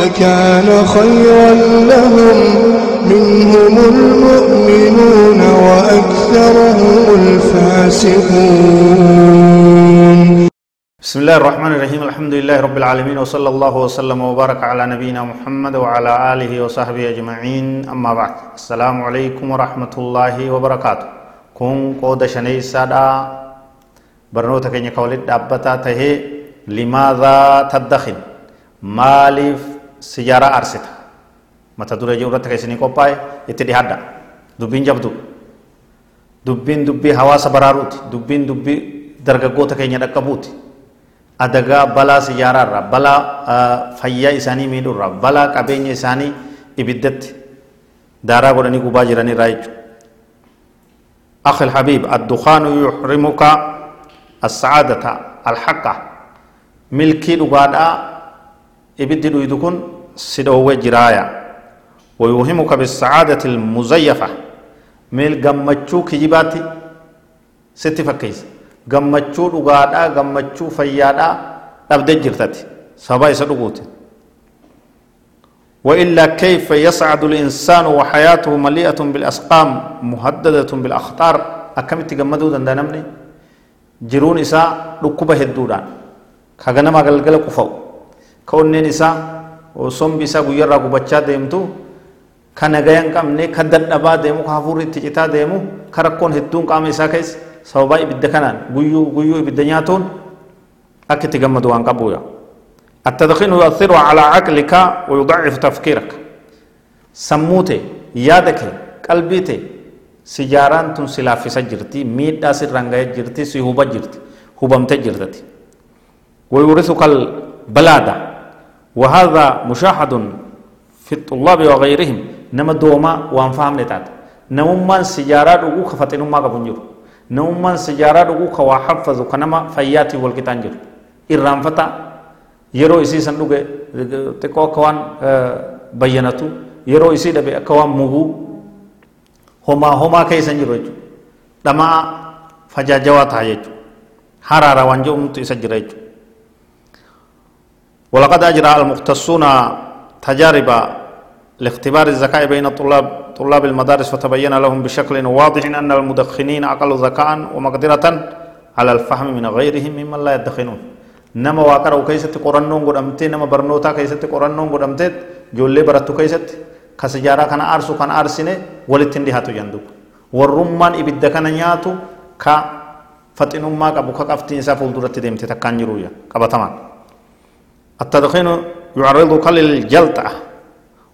لكان خيرا لهم. منهم المؤمنون وأكثرهم الفاسقون. بسم الله الرحمن الرحيم. الحمد لله رب العالمين وصلى الله وسلم وبارك على نبينا محمد وعلى آله وصحبه أجمعين. أما بعد السلام عليكم ورحمة الله وبركاته. كون قود شني سادا برنوتا كينيا كولد دابتا تهي لماذا تدخن؟ مالف سيارة أرستا متى دورة جورة كيسني كوباي يتدي هذا دبين جبدو دبين دبي حواس براروت دبين دبي درجة كينيا دكابوتي adagaa balaa siyyaaraarraa balaa fayyaa isaanii miidhuurraa balaa qabeenya isaanii ibiddatti daaraa godhanii gubaa jiranirraa jechuudha. أخي الحبيب الدخان يحرمك السعادة الحقة ملكي دغادا إبدي دويدكن سدوه جرايا. ويوهمك بالسعادة المزيفة. ميل غمچو كجباتي ستي فكيس. gammachuu dhugaadhaa gammachuu fayyaadhaa dhabdee jirtati sababa isa dhuguuti وإلا كيف يسعد الإنسان وحياته مليئة بالأسقام مهددة بالأخطار؟ أكم تجمدوا دندنمني جرون إساء ركوبة هدودان. كغنما غلغل كفو كونين إساء وصم بيسا غير ركوبة ديمتو كنغيان قمني كددبا ديمو كافوري تجتا ديمو كركون هدون قام إساء كيس sababaa ibidda kanaan guyyuu guyyuu ibidda nyaatuun akka itti gammadu waan qabuudha التدخين يؤثر على عقلك ويضعف تفكيرك سموته يادك قلبيته سجاران تن سلافي سجرتي ميدا سرنگا جرتي سيهوبا جرتي هوبمت جرتي ويورثك البلادة وهذا مشاهد في الطلاب وغيرهم نما دوما وانفهم نتات نممان سجارات وقوك فتنما قبنجر namummaan sijaaraa dhuguu ka waa haffazu ka nama fayyaatiin wal qixaan jiru irraanfata yeroo isii san dhuge xiqqoo akka waan bayyanatu yeroo isii dhabe akka waan muguu homaa homaa keeysan jiru jechuudha dhamaa fajaajawaa ta'a jechuudha haraara waan jedhamtu isa jira jechuudha ولقد أجرى المختصون تجارب لاختبار الذكاء بين الطلاب طلاب المدارس فتبين لهم بشكل واضح أن المدخنين أقل ذكاء ومقدرة على الفهم من غيرهم ممن لا يدخنون. نما واقرأ كيست قرنون قدمت نما برنوتا كيست قرنون قدمت جولي برتو كيست كسجارة كان أرسو كان أرسنه ولتن دهاتو يندوب والرمان إبدا كان نياتو كا فتنما قبو كفتين سافل درت ديمت تكان جرويا قبطمان التدخين يعرضك للجلطة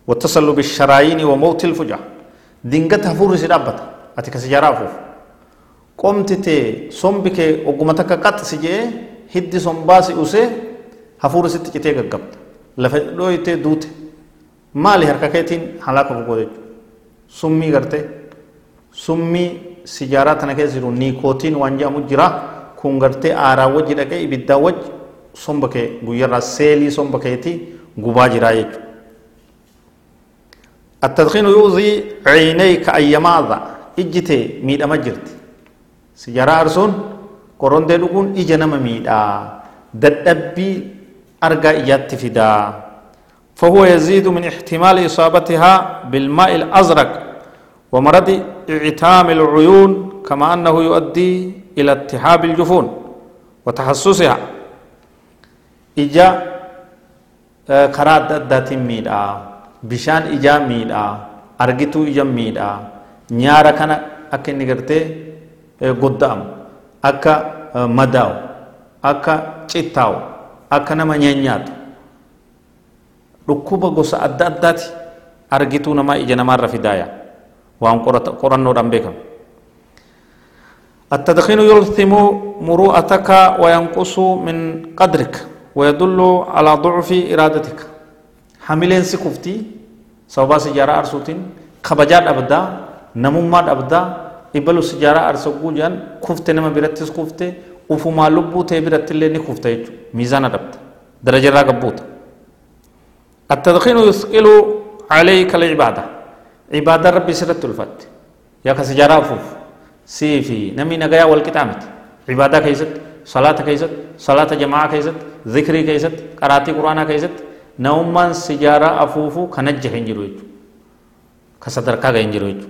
وتصل بالشرايين وموت الفجأة دينغت هفور سيدابت أتي كسجارة فوف قمت تي صنبك وقمتك قط سجي هدي صنباسي أسي هفور ست كتي قبت لفدو يتي دوت. مالي هركاكيتين حلاك فقودي. سمي غرتي. سمي سجارة تنكي زيرو نيكوتين وانجا مجرا. كون غرتي آرا وجي دكي إبدا وج. صنبك غيرا سيلي صنبكيتي غبا جرا يجو التدخين يؤذي عينيك أي ماذا إجتي ميد أما جرت سجارة أرسون قرون دي لقون إجنم ميدا أرقى إيات فدا۔ فهو يزيد من احتمال إصابتها بالماء الأزرق ومرض اعتام العيون كما أنه يؤدي إلى اتحاب الجفون وتحسسها إجا كرات دات ميدا bishaan ijaa miidhaa argituu ija miidhaa nyaara kana akka inni gartee godda'amu akka madaa'u akka cittaa'u akka nama nyaanyaatu dhukkuba gosa adda addaati argituu namaa ija namaarra fidaaya waan qorannoodhaan beekamu التدخين يلثم مروءتك وينقص من قدرك ويدل على ضعف إرادتك kuftii sababaa sijaaraa arsuutiin kabajaa dhabdaa namummaa dhabdaa ibalu sijaaraa arsagguu jedhan kufte nama birattis kufte ufumaa lubbuu ta'e biratti illee ni kufta jechuudha miizaana dhabda darajarraa gabbuuta التدخين يثقل عليك العبادة عبادة ربي سرت الفت يا كسجارة فوف سيفي نمي نجايا والكتامت عبادة كيست صلاة كيست صلاة جماعة كيست ذكري كيست قراتي قرآن كيست نومان سجارة أفوفو كنجح انجرو يجو كصدركا انجرو يجو.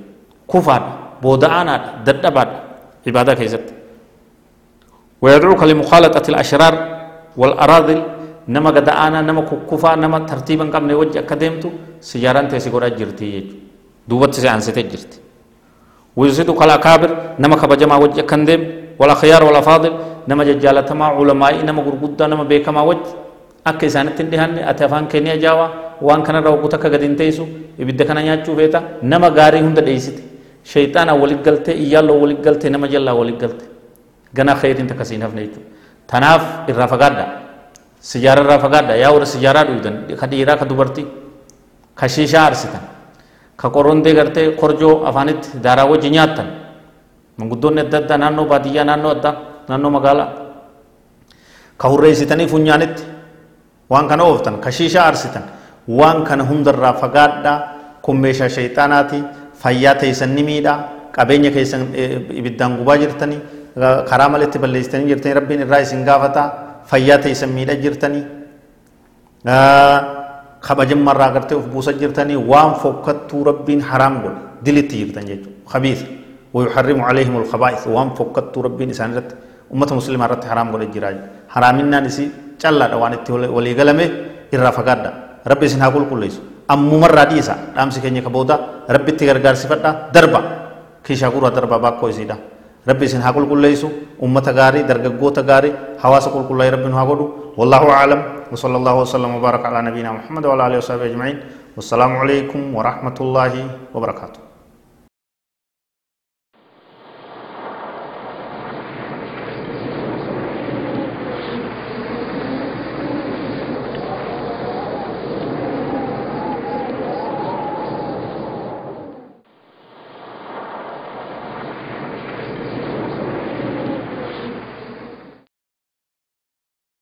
كفار بودعانا ددباد عبادة كيست ويدعوك لمخالطة الأشرار والأراذل نما قدعانا نما كفا نما ترتيبا قبل وجه أكاديمتو سجاران تيسي قرأ جرتي يجو. دوبت سي أنسيتي جرتي ويزيدك الأكابر نما كبجما وجه كندم ولا خيار ولا فاضل نما ججالتما علماء نما غرغدا نما afaan keenyaa jaawaa waan kanarra hogguta akka gadi hin teessu ibidda kana nyaachuu feeta nama gaarii hunda dheeysite shayxaanaa walit galte iyyaalloo walit galte nama jallaa walit galte ganaa khayriin takka siin hafne jechuudha tanaaf irraa fagaadha sijaara irraa fagaadha yaa warra sijaaraa dhuydan ka dhiiraa ka dubartii ka shiishaa arsitan ka qorondee gartee korjoo afaanitti daaraa wajji nyaattan naannoo addaa naannoo magaalaa ka hurreessitanii funyaanitti waan kana ooftan ka shiishaa arsitan waan kana hundarraa fagaadhaa kun meeshaa shayxaanaati fayyaa teessan ni miidhaa qabeenya keessan ibiddaan gubaa jirtanii karaa maletti balleessitanii jirtanii rabbiin irraa isin gaafataa fayyaa teessan miidha jirtanii kabajammarraa gartee of buusa jirtanii waan fokkattuu rabbiin haraam godhe dilitti jirtan jechuudha khabiisa ويحرم عليهم الخبائث وان فكت ربين إسان رت أمة مسلمة رت حرام قول الجراج حرامنا نسي چلا دوان ولي غلمه irraa fagaadha rabbi isin haa qulqulleessu ammumarraa dhiisa dhaamsi keenya ka booda rabbitti gargaarsifadha darba kiishaa guraa darba bakkoo isiidha rabbi isin haa qulqulleessu ummata gaarii dargaggoota gaarii hawaasa qulqullaa'ee rabbiin haa godhu والله أعلم وصلى الله وسلم وبارك على نبينا محمد وعلى آله وصحبه أجمعين والسلام عليكم ورحمة الله وبركاته